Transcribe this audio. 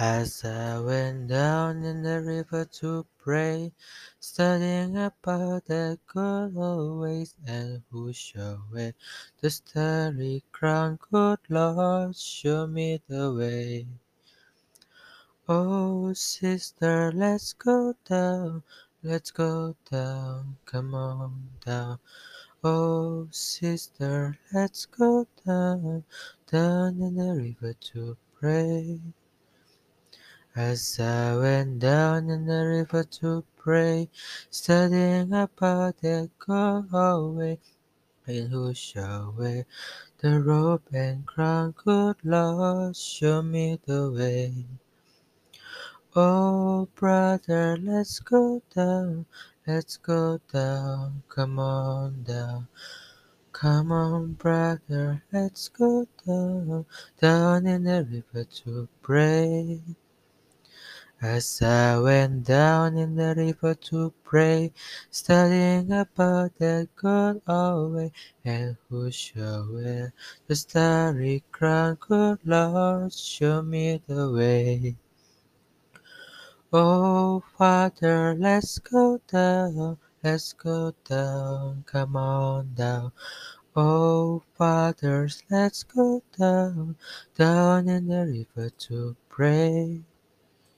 As I went down in the river to pray, studying about the good old ways, and who shall wear the starry crown? Good Lord, show me the way. Oh, sister, let's go down, let's go down, come on down. Oh, sister, let's go down, down in the river to pray. As I went down in the river to pray, studying about the God way, and who shall wear the robe and crown? Good Lord, show me the way. Oh, brother, let's go down, let's go down, come on down. Come on, brother, let's go down, down in the river to pray. As I went down in the river to pray, studying about that God way, and who shall wear the starry crown? Good Lord, show me the way. Oh, Father, let's go down, let's go down, come on down. Oh, fathers, let's go down, down in the river to pray.